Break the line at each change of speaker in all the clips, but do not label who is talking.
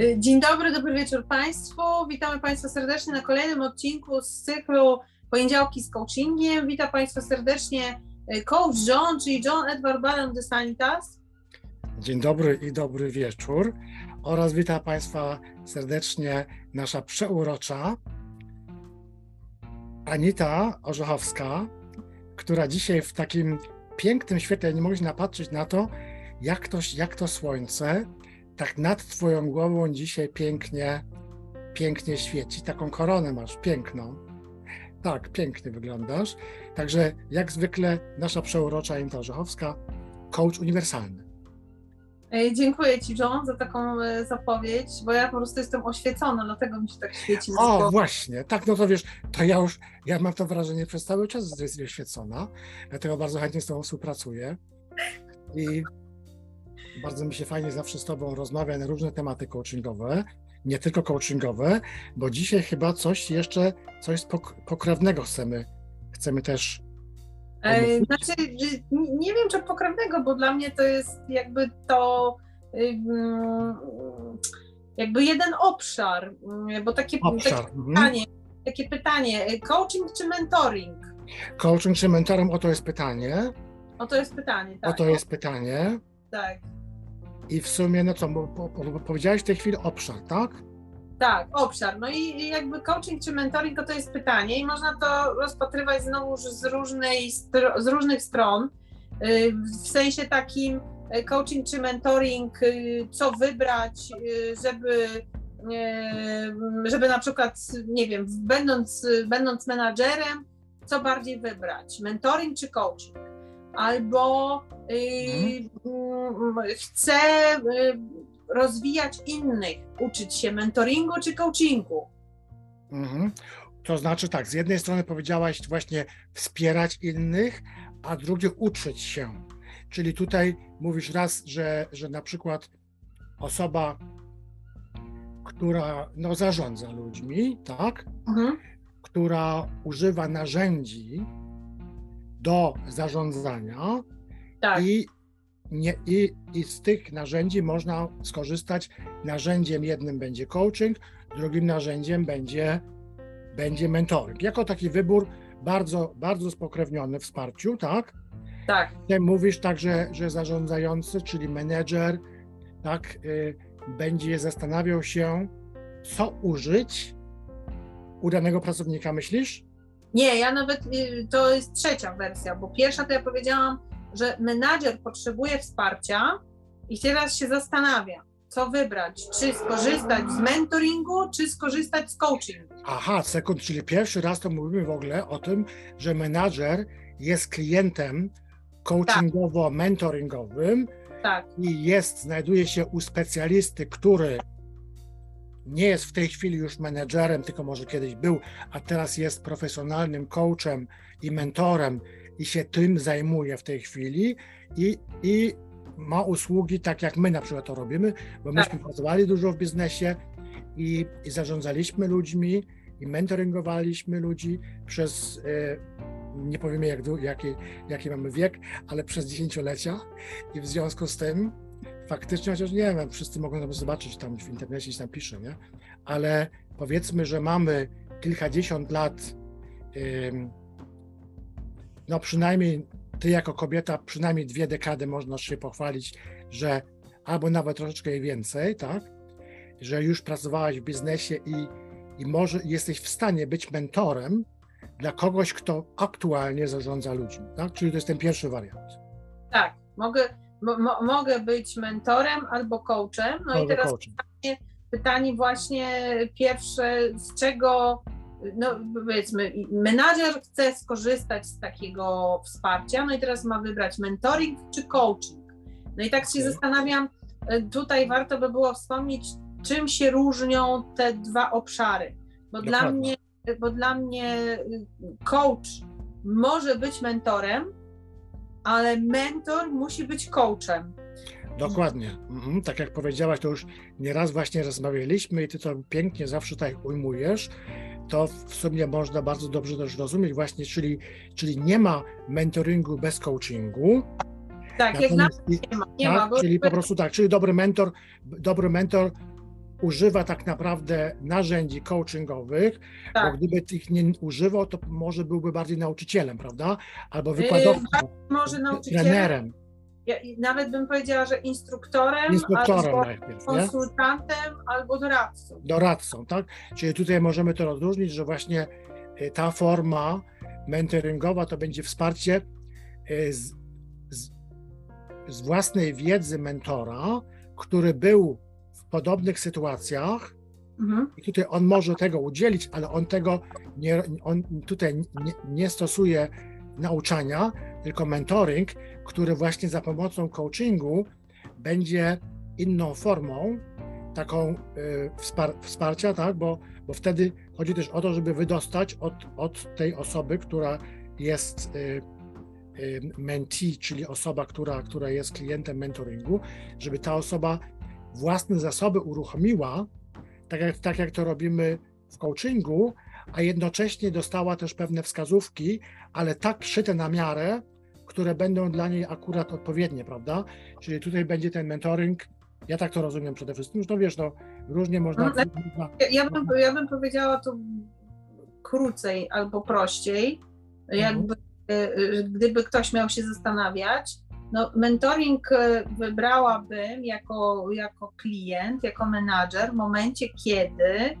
Y, dzień dobry, dobry wieczór Państwu. Witamy Państwa serdecznie na kolejnym odcinku z cyklu Poniedziałki z coachingiem. Witam Państwa serdecznie y, coach John, czyli John Edward Baron de Sanitas.
Dzień dobry i dobry wieczór. Oraz witam Państwa serdecznie nasza przeurocza Anita Orzechowska, która dzisiaj w takim pięknym świetle nie mogli napatrzeć na to, jak to, jak to słońce tak nad Twoją głową dzisiaj pięknie, pięknie świeci. Taką koronę masz, piękną. Tak, pięknie wyglądasz. Także jak zwykle nasza przeurocza Anita Orzechowska, coach uniwersalny.
Dziękuję Ci, John, za taką e, zapowiedź, bo ja po prostu jestem oświecona, dlatego mi się tak świeci.
O, właśnie, tak, no to wiesz, to ja już, ja mam to wrażenie przez cały czas, że jest oświecona, dlatego bardzo chętnie z Tobą współpracuję i bardzo mi się fajnie zawsze z Tobą rozmawia na różne tematy coachingowe, nie tylko coachingowe, bo dzisiaj chyba coś jeszcze, coś pok- pokrewnego chcemy, chcemy też
E,
omówić.
Znaczy, nie wiem czy pokrewnego, bo dla mnie to jest jakby to jakby jeden obszar, mm, bo takie,
obszar.
takie
Mhm.
pytanie, takie pytanie, y, coaching czy mentoring?
Coaching czy mentorem, o to jest pytanie,
O to jest pytanie, tak.
o to jest pytanie
Tak,
i w sumie, no co, bo, bo, powiedziałeś w tej chwili obszar, tak?
tak, obszar. No i jakby coaching czy mentoring to, to jest pytanie i można to rozpatrywać znowu z, różnej, z różnych stron, y, w sensie takim y, coaching czy mentoring, y, co wybrać, żeby żeby na przykład, nie wiem, będąc, będąc menadżerem, co bardziej wybrać, mentoring czy coaching? Albo y, mm, chcę y, rozwijać innych, uczyć się mentoringu czy coachingu.
Mhm. To znaczy tak, z jednej strony powiedziałaś właśnie wspierać innych, a drugie uczyć się. Czyli tutaj mówisz raz, że, że na przykład osoba, która no, zarządza ludźmi, tak,
Mhm.
która używa narzędzi do zarządzania
Tak,
i, nie, i, i z tych narzędzi można skorzystać. Narzędziem jednym będzie coaching, drugim narzędziem będzie, będzie mentoring. Jako taki wybór bardzo, bardzo spokrewniony wsparciu, tak?
tak,
Ty mówisz także, że zarządzający, czyli menedżer, tak, y, będzie zastanawiał się, co użyć u danego pracownika, myślisz?
Nie, ja nawet y, to jest trzecia wersja, bo pierwsza to ja powiedziałam, że menadżer potrzebuje wsparcia i teraz się zastanawia, co wybrać, czy skorzystać z mentoringu, czy skorzystać z coachingu.
Aha, sekund, czyli pierwszy raz to mówimy w ogóle o tym, że menadżer jest klientem coachingowo-mentoringowym
Tak,
i jest, znajduje się u specjalisty, który nie jest w tej chwili już menedżerem, tylko może kiedyś był, a teraz jest profesjonalnym coachem i mentorem i się tym zajmuje w tej chwili i, i ma usługi tak jak my na przykład to robimy, bo myśmy pracowali dużo w biznesie i, i zarządzaliśmy ludźmi i mentoringowaliśmy ludzi przez, e, nie powiemy jak, jaki, jaki mamy wiek, ale przez dziesięciolecia i w związku z tym faktycznie, chociaż nie wiem, wszyscy mogą to zobaczyć tam w internecie, się tam pisze, nie? Ale powiedzmy, że mamy kilkadziesiąt lat, no przynajmniej ty jako kobieta, przynajmniej dwie dekady można się pochwalić, że albo nawet troszeczkę więcej, tak? Że już pracowałaś w biznesie i, i może jesteś w stanie być mentorem dla kogoś, kto aktualnie zarządza ludźmi, tak? Czyli to jest ten pierwszy wariant.
tak, mogę, mo, mo, mogę być mentorem albo coachem. No i
Albo
teraz
coachem.
pytanie właśnie pierwsze, z czego, no powiedzmy, menadżer chce skorzystać z takiego wsparcia, no i teraz ma wybrać mentoring czy coaching. No i tak się
Okej.
zastanawiam, y, tutaj warto by było wspomnieć, czym się różnią te dwa obszary, bo dla mnie, bo dla mnie y, coach może być mentorem, ale mentor musi być coachem.
Dokładnie. Mhm. Tak jak powiedziałaś, to już nieraz właśnie rozmawialiśmy i ty to pięknie zawsze tak ujmujesz. To w sumie można bardzo dobrze też rozumieć właśnie, czyli, czyli nie ma mentoringu bez coachingu.
Tak, jak na
Natomiast-
nie ma, nie ma,
tak,
bo
czyli po prostu tak, czyli dobry mentor, dobry mentor używa tak naprawdę narzędzi coachingowych,
Tak.
bo gdyby ich nie używał, to może byłby bardziej nauczycielem, prawda? Albo
Yy,
wykładowcą,
Może nauczycielem,
trenerem,
ja, nawet bym powiedziała, że instruktorem,
instruktorem
albo
najpierw, nie?
konsultantem, albo doradcą.
doradcą, tak? Czyli tutaj możemy to rozróżnić, że właśnie y, ta forma mentoringowa to będzie wsparcie y, z, z, z własnej wiedzy mentora, który był podobnych sytuacjach
Mhm.
i tutaj on może tego udzielić, ale on tego nie, on tutaj nie, nie stosuje nauczania, tylko mentoring, który właśnie za pomocą coachingu będzie inną formą taką y, wspar wsparcia, tak? Bo, bo wtedy chodzi też o to, żeby wydostać od, od tej osoby, która jest y, y, mentee, czyli osoba, która, która jest klientem mentoringu, żeby ta osoba własne zasoby uruchomiła, tak jak, tak jak to robimy w coachingu, a jednocześnie dostała też pewne wskazówki, ale tak szyte na miarę, które będą dla niej akurat odpowiednie, prawda? Czyli tutaj będzie ten mentoring, ja tak to rozumiem przede wszystkim, że to wiesz, no różnie można...
No,
można
Ja, ja, bym, ja bym powiedziała to krócej albo prościej, jakby y, y, gdyby ktoś miał się zastanawiać. No, mentoring y, wybrałabym jako, jako klient, jako menadżer w momencie, kiedy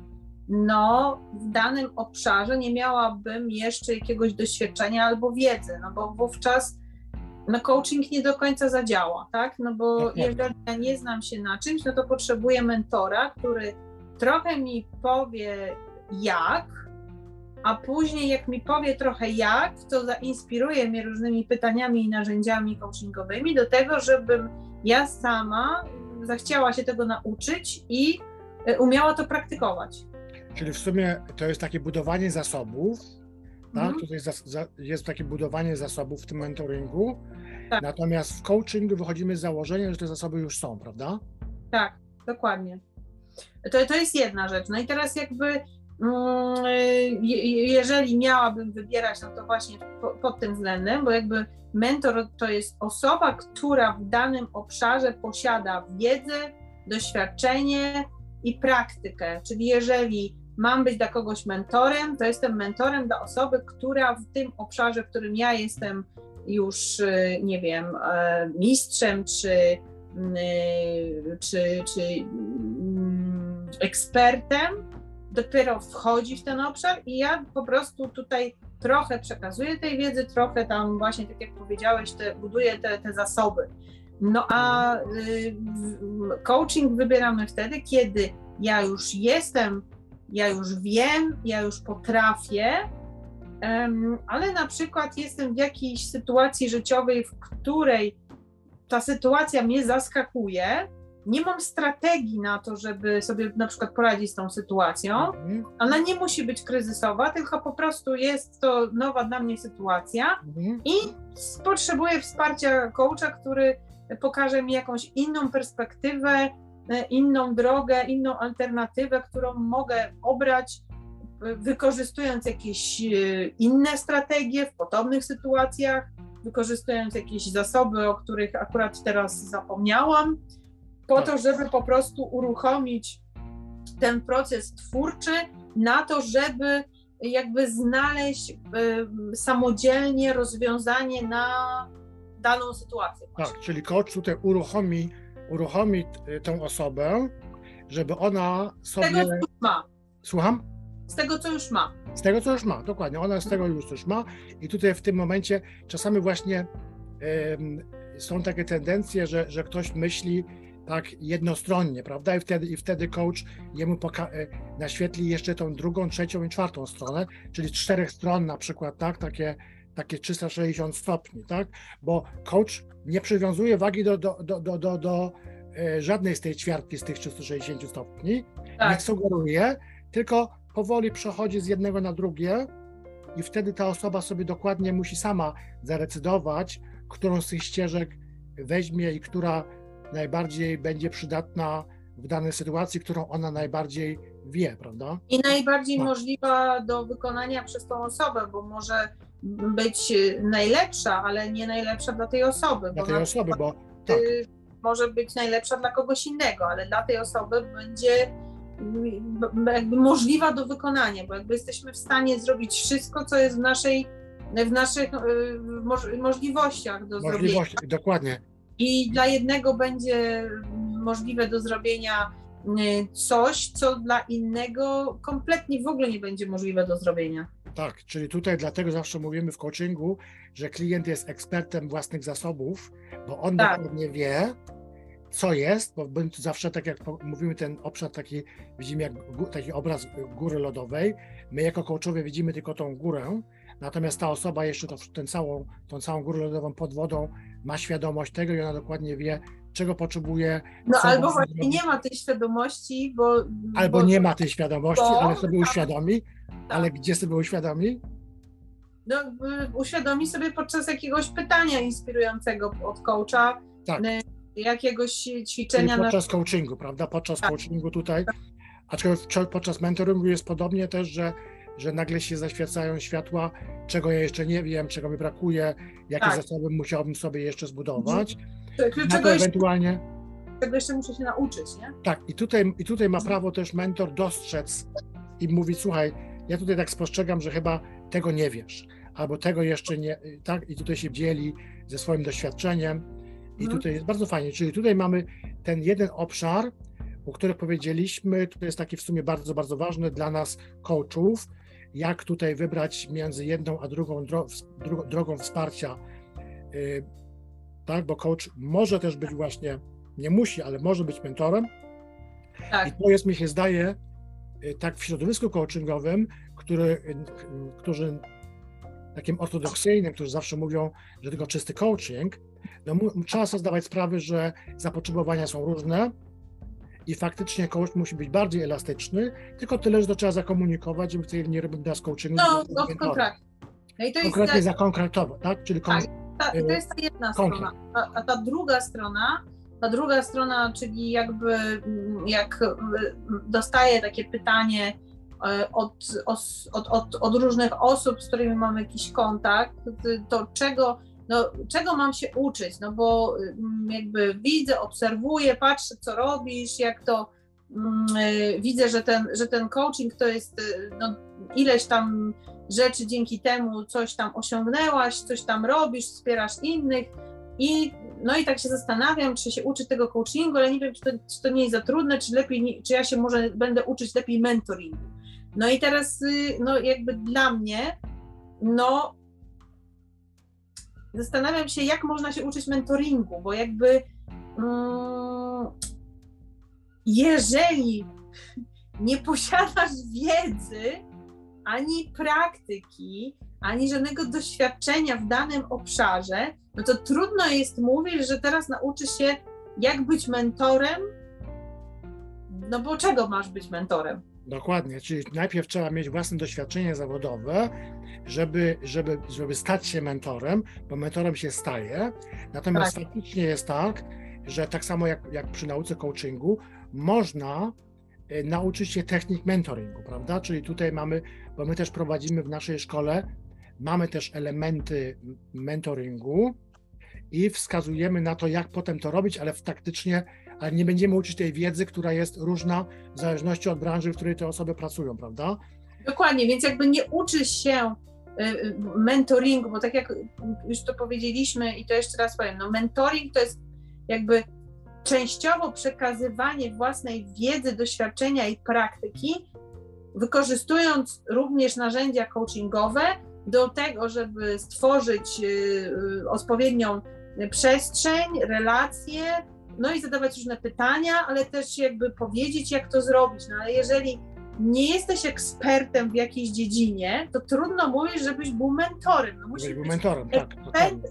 no, w danym obszarze nie miałabym jeszcze jakiegoś doświadczenia albo wiedzy, no bo wówczas no, coaching nie do końca zadziała, tak? No bo
Dokładnie.
jeżeli ja nie znam się na czymś, no to potrzebuję mentora, który trochę mi powie jak, a później jak mi powie trochę jak, to zainspiruje mnie różnymi pytaniami i narzędziami coachingowymi do tego, żebym ja sama zachciała się tego nauczyć i y, umiała to praktykować.
Czyli w sumie to jest takie budowanie zasobów, tak?
Mhm.
Tutaj jest takie budowanie zasobów w tym mentoringu,
Tak.
natomiast w coachingu wychodzimy z założenia, że te zasoby już są, prawda?
Tak, dokładnie. To, to jest jedna rzecz. No i teraz jakby jeżeli miałabym wybierać, no to właśnie po, pod tym względem, bo jakby mentor to jest osoba, która w danym obszarze posiada wiedzę, doświadczenie i praktykę. Czyli jeżeli mam być dla kogoś mentorem, to jestem mentorem dla osoby, która w tym obszarze, w którym ja jestem już, y, nie wiem, e, mistrzem czy y, czy, czy mm, ekspertem, dopiero wchodzi w ten obszar i ja po prostu tutaj trochę przekazuję tej wiedzy, trochę tam właśnie, tak jak powiedziałeś, te, buduję te, te zasoby. No a y, coaching wybieramy wtedy, kiedy ja już jestem, ja już wiem, ja już potrafię, em, ale na przykład jestem w jakiejś sytuacji życiowej, w której ta sytuacja mnie zaskakuje, nie mam strategii na to, żeby sobie na przykład poradzić z tą sytuacją.
Mhm.
Ona nie musi być kryzysowa, tylko po prostu jest to nowa dla mnie sytuacja
Mhm.
i potrzebuję wsparcia coacha, który pokaże mi jakąś inną perspektywę, inną drogę, inną alternatywę, którą mogę obrać, wykorzystując jakieś e, inne strategie w podobnych sytuacjach, wykorzystując jakieś zasoby, o których akurat teraz zapomniałam, po to, żeby po prostu uruchomić ten proces twórczy na to, żeby jakby znaleźć y, samodzielnie rozwiązanie na daną sytuację.
Tak, czyli coach tutaj uruchomi, uruchomi y, tą osobę, żeby ona
Z tego,
sobie.
co już ma.
Słucham?
Z tego, co już ma.
Z tego, co już ma, dokładnie. Ona z tego już coś ma i tutaj w tym momencie czasami właśnie em, są takie tendencje, że, że ktoś myśli tak jednostronnie, prawda? I wtedy, i wtedy coach jemu poka- e, naświetli jeszcze tą drugą, trzecią i czwartą stronę, czyli z czterech stron na przykład, tak? Takie, takie 360 stopni, tak? Bo coach nie przywiązuje wagi do, do, do, do, do, do e, żadnej z tej ćwiartki z tych 360 stopni, nie
Tak.
sugeruje, tylko powoli przechodzi z jednego na drugie i wtedy ta osoba sobie dokładnie musi sama zadecydować, którą z tych ścieżek weźmie i która najbardziej będzie przydatna w danej sytuacji, którą ona najbardziej wie, prawda?
I najbardziej
Tak.
możliwa do wykonania przez tą osobę, bo może być najlepsza, ale nie najlepsza dla tej osoby.
Dla tej
na
osoby, bo tak,
y, może być najlepsza dla kogoś innego, ale dla tej osoby będzie mm, jakby możliwa do wykonania, bo jakby jesteśmy w stanie zrobić wszystko, co jest w naszej w naszych y, możliwościach do Możliwości, zrobienia.
Dokładnie.
I dla jednego będzie możliwe do zrobienia y, coś, co dla innego kompletnie w ogóle nie będzie możliwe do zrobienia.
Tak, czyli tutaj dlatego zawsze mówimy w coachingu, że klient jest ekspertem własnych zasobów, bo on tak. dokładnie wie, co jest, bo zawsze tak jak mówimy ten obszar taki, widzimy jak taki obraz góry lodowej, my jako coachowie widzimy tylko tą górę, natomiast ta osoba jeszcze to, ten całą, tą całą górę lodową pod wodą ma świadomość tego i ona dokładnie wie, czego potrzebuje.
No albo właśnie nie ma tej świadomości, bo...
Albo bo, nie ma tej świadomości, bo, ale sobie tak, uświadomi, tak. ale gdzie sobie uświadomi?
No, uświadomi sobie podczas jakiegoś pytania inspirującego od coacha, tak. jakiegoś ćwiczenia.
Czyli podczas na... coachingu, prawda? Podczas tak. coachingu tutaj. Aczkolwiek podczas mentoringu jest podobnie też, że że nagle się zaświecają światła, czego ja jeszcze nie wiem, czego mi brakuje, jakie tak. zasoby musiałbym sobie jeszcze zbudować.
Czego ewentualnie. Czego jeszcze muszę się nauczyć, nie?
Tak, i tutaj, i tutaj ma prawo też mentor dostrzec i mówić, słuchaj, ja tutaj tak spostrzegam, że chyba tego nie wiesz, albo tego jeszcze nie, tak, i tutaj się dzieli ze swoim doświadczeniem. I mhm. tutaj jest bardzo fajnie, czyli tutaj mamy ten jeden obszar, o którym powiedzieliśmy, to jest taki w sumie bardzo, bardzo ważny dla nas coachów, jak tutaj wybrać między jedną a drugą drogą wsparcia. Y, tak, bo coach może też być właśnie, nie musi, ale może być mentorem. Tak. I to jest, mi się zdaje, y, tak w środowisku coachingowym, który, y, którzy takim ortodoksyjnym, którzy zawsze mówią, że tylko czysty coaching, no, trzeba sobie zdawać sprawę, że zapotrzebowania są różne, i faktycznie coach musi być bardziej elastyczny, tylko tyle, że to trzeba zakomunikować, żeby tutaj nie robił nas coachingu.
No, no kontrakt. No
i to Konkretnie jest zakonkretowo, tak?
Czyli tak, ta, to jest ta jedna strona. A, a ta druga strona, ta druga strona, czyli jakby mm, jak mm, dostaję takie pytanie e, od, od, od, od różnych osób, z którymi mamy jakiś kontakt, to czego no, czego mam się uczyć? No bo mm, jakby widzę, obserwuję, patrzę, co robisz, jak to mm, y, widzę, że ten, że ten coaching to jest y, no, ileś tam rzeczy dzięki temu coś tam osiągnęłaś, coś tam robisz, wspierasz innych i no i tak się zastanawiam, czy się uczy tego coachingu, ale nie wiem, czy to, czy to nie jest za trudne, czy lepiej, czy ja się może będę uczyć lepiej mentoringu. No i teraz, y, no jakby dla mnie, no zastanawiam się, jak można się uczyć mentoringu, bo jakby mm, jeżeli nie posiadasz wiedzy, ani praktyki, ani żadnego doświadczenia w danym obszarze, no to trudno jest mówić, że teraz nauczysz się, jak być mentorem. No bo czego masz być mentorem?
Dokładnie, czyli najpierw trzeba mieć własne doświadczenie zawodowe, żeby, żeby, żeby stać się mentorem, bo mentorem się staje. Natomiast tak. faktycznie jest tak, że tak samo jak, jak przy nauce coachingu, można y, nauczyć się technik mentoringu, prawda? Czyli tutaj mamy, bo my też prowadzimy w naszej szkole, mamy też elementy mentoringu i wskazujemy na to, jak potem to robić, ale faktycznie ale nie będziemy uczyć tej wiedzy, która jest różna w zależności od branży, w której te osoby pracują, prawda?
Dokładnie, więc jakby nie uczysz się y, y, mentoringu, bo tak jak już to powiedzieliśmy i to jeszcze raz powiem, no mentoring to jest jakby częściowo przekazywanie własnej wiedzy, doświadczenia i praktyki, wykorzystując również narzędzia coachingowe do tego, żeby stworzyć y, odpowiednią przestrzeń, relacje, no i zadawać różne pytania, ale też jakby powiedzieć, jak to zrobić. No ale jeżeli nie jesteś ekspertem w jakiejś dziedzinie, to trudno mówić, żebyś był mentorem. No,
musisz był być mentorem, tak,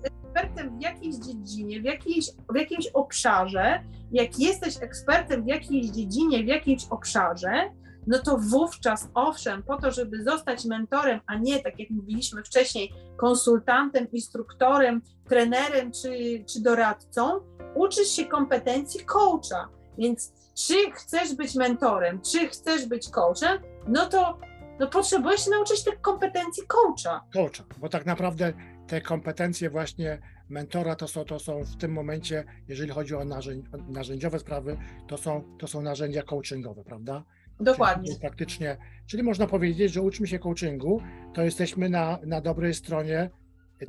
ekspertem w jakiejś dziedzinie, w, jakiejś, w jakimś obszarze. Jak jesteś ekspertem w jakiejś dziedzinie, w jakimś obszarze, no to wówczas, owszem, po to, żeby zostać mentorem, a nie, tak jak mówiliśmy wcześniej, konsultantem, instruktorem, trenerem czy, czy doradcą, uczysz się kompetencji coacha. Więc czy chcesz być mentorem, czy chcesz być coachem, no to no potrzebujesz się nauczyć tych kompetencji coacha.
Coacha, bo tak naprawdę te kompetencje właśnie mentora to są, to są w tym momencie, jeżeli chodzi o narzędzi, narzędziowe sprawy, to są, to są narzędzia coachingowe, prawda?
Dokładnie.
Czyli faktycznie, czyli można powiedzieć, że uczymy się coachingu, to jesteśmy na, na dobrej stronie,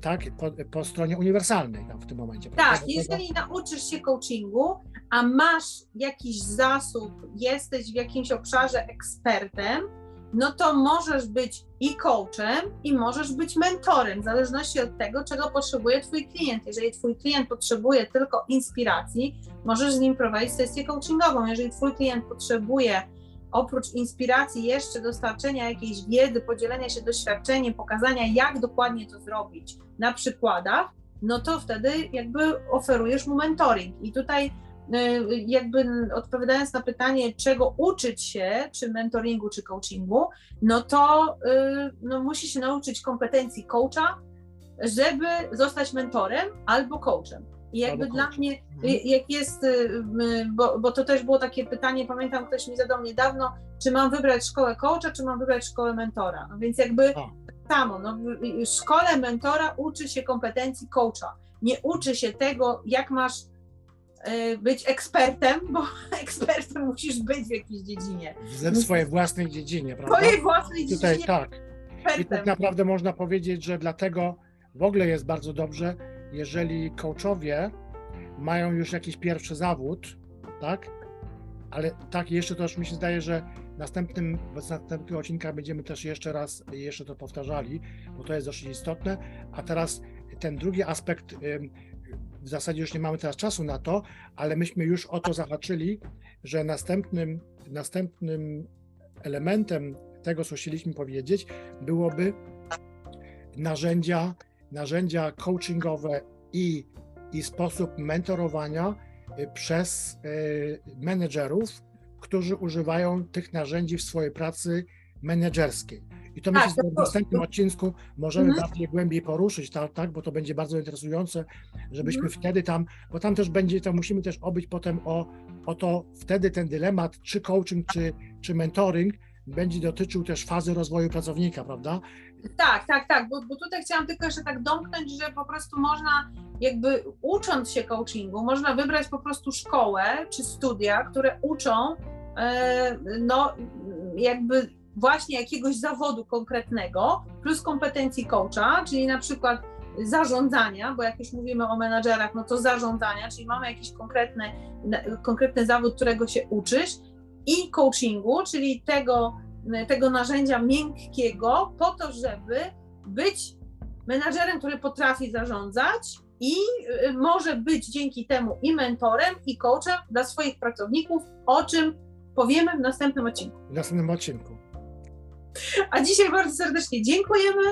tak, po, po stronie uniwersalnej tam w tym momencie.
prawda? Tak, jeżeli nauczysz się coachingu, a masz jakiś zasób, jesteś w jakimś obszarze ekspertem, no to możesz być i coachem, i możesz być mentorem, w zależności od tego, czego potrzebuje Twój klient. Jeżeli Twój klient potrzebuje tylko inspiracji, możesz z nim prowadzić sesję coachingową. Jeżeli Twój klient potrzebuje oprócz inspiracji jeszcze dostarczenia jakiejś wiedzy, podzielenia się doświadczeniem, pokazania, jak dokładnie to zrobić na przykładach, no to wtedy jakby oferujesz mu mentoring. I tutaj y, jakby odpowiadając na pytanie, czego uczyć się, czy mentoringu, czy coachingu, no to y, no, musi się nauczyć kompetencji coacha, żeby zostać mentorem albo coachem. I jakby dla mnie, mhm. jak jest, y, bo, bo to też było takie pytanie, pamiętam, ktoś mi zadał niedawno, czy mam wybrać szkołę coacha, czy mam wybrać szkołę mentora. No więc jakby A. samo, no, w szkole mentora uczy się kompetencji coacha. Nie uczy się tego, jak masz y, być ekspertem, bo ekspertem musisz być w jakiejś dziedzinie.
W swojej własnej dziedzinie, prawda?
W swojej własnej
Tutaj, dziedzinie. Tak. I tak naprawdę można powiedzieć, że dlatego w ogóle jest bardzo dobrze, jeżeli coachowie mają już jakiś pierwszy zawód, tak? Ale tak, jeszcze też mi się zdaje, że następnym, w następnych odcinkach będziemy też jeszcze raz jeszcze to powtarzali, bo to jest dosyć istotne. A teraz ten drugi aspekt, w zasadzie już nie mamy teraz czasu na to, ale myśmy już o to zahaczyli, że następnym, następnym elementem tego, co chcieliśmy powiedzieć, byłoby narzędzia narzędzia coachingowe i, i sposób mentorowania y, przez y, menedżerów, którzy używają tych narzędzi w swojej pracy menedżerskiej. I to tak, myślę, że w następnym odcinku możemy mhm. bardziej głębiej poruszyć, tak, tak, bo to będzie bardzo interesujące, żebyśmy mhm. wtedy tam, bo tam też będzie, to musimy też obyć potem o, o to wtedy ten dylemat, czy coaching, czy, czy mentoring, będzie dotyczył też fazy rozwoju pracownika, prawda?
Tak, tak, tak, bo, bo tutaj chciałam tylko jeszcze tak domknąć, że po prostu można jakby ucząc się coachingu, można wybrać po prostu szkołę czy studia, które uczą e, no jakby właśnie jakiegoś zawodu konkretnego plus kompetencji coacha, czyli na przykład zarządzania, bo jak już mówimy o menadżerach, no to zarządzania, czyli mamy jakiś konkretny, konkretny zawód, którego się uczysz i coachingu, czyli tego, tego narzędzia miękkiego, po to, żeby być menadżerem, który potrafi zarządzać i y, może być dzięki temu i mentorem, i coachem dla swoich pracowników, o czym powiemy w następnym odcinku.
W następnym odcinku.
A dzisiaj bardzo serdecznie dziękujemy.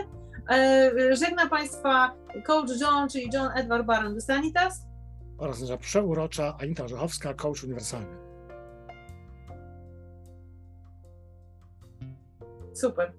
E, żegna Państwa coach John, czyli John Edward Baron de Sanitas.
Oraz nasza przeurocza Anita Orzechowska, coach uniwersalny.
Super.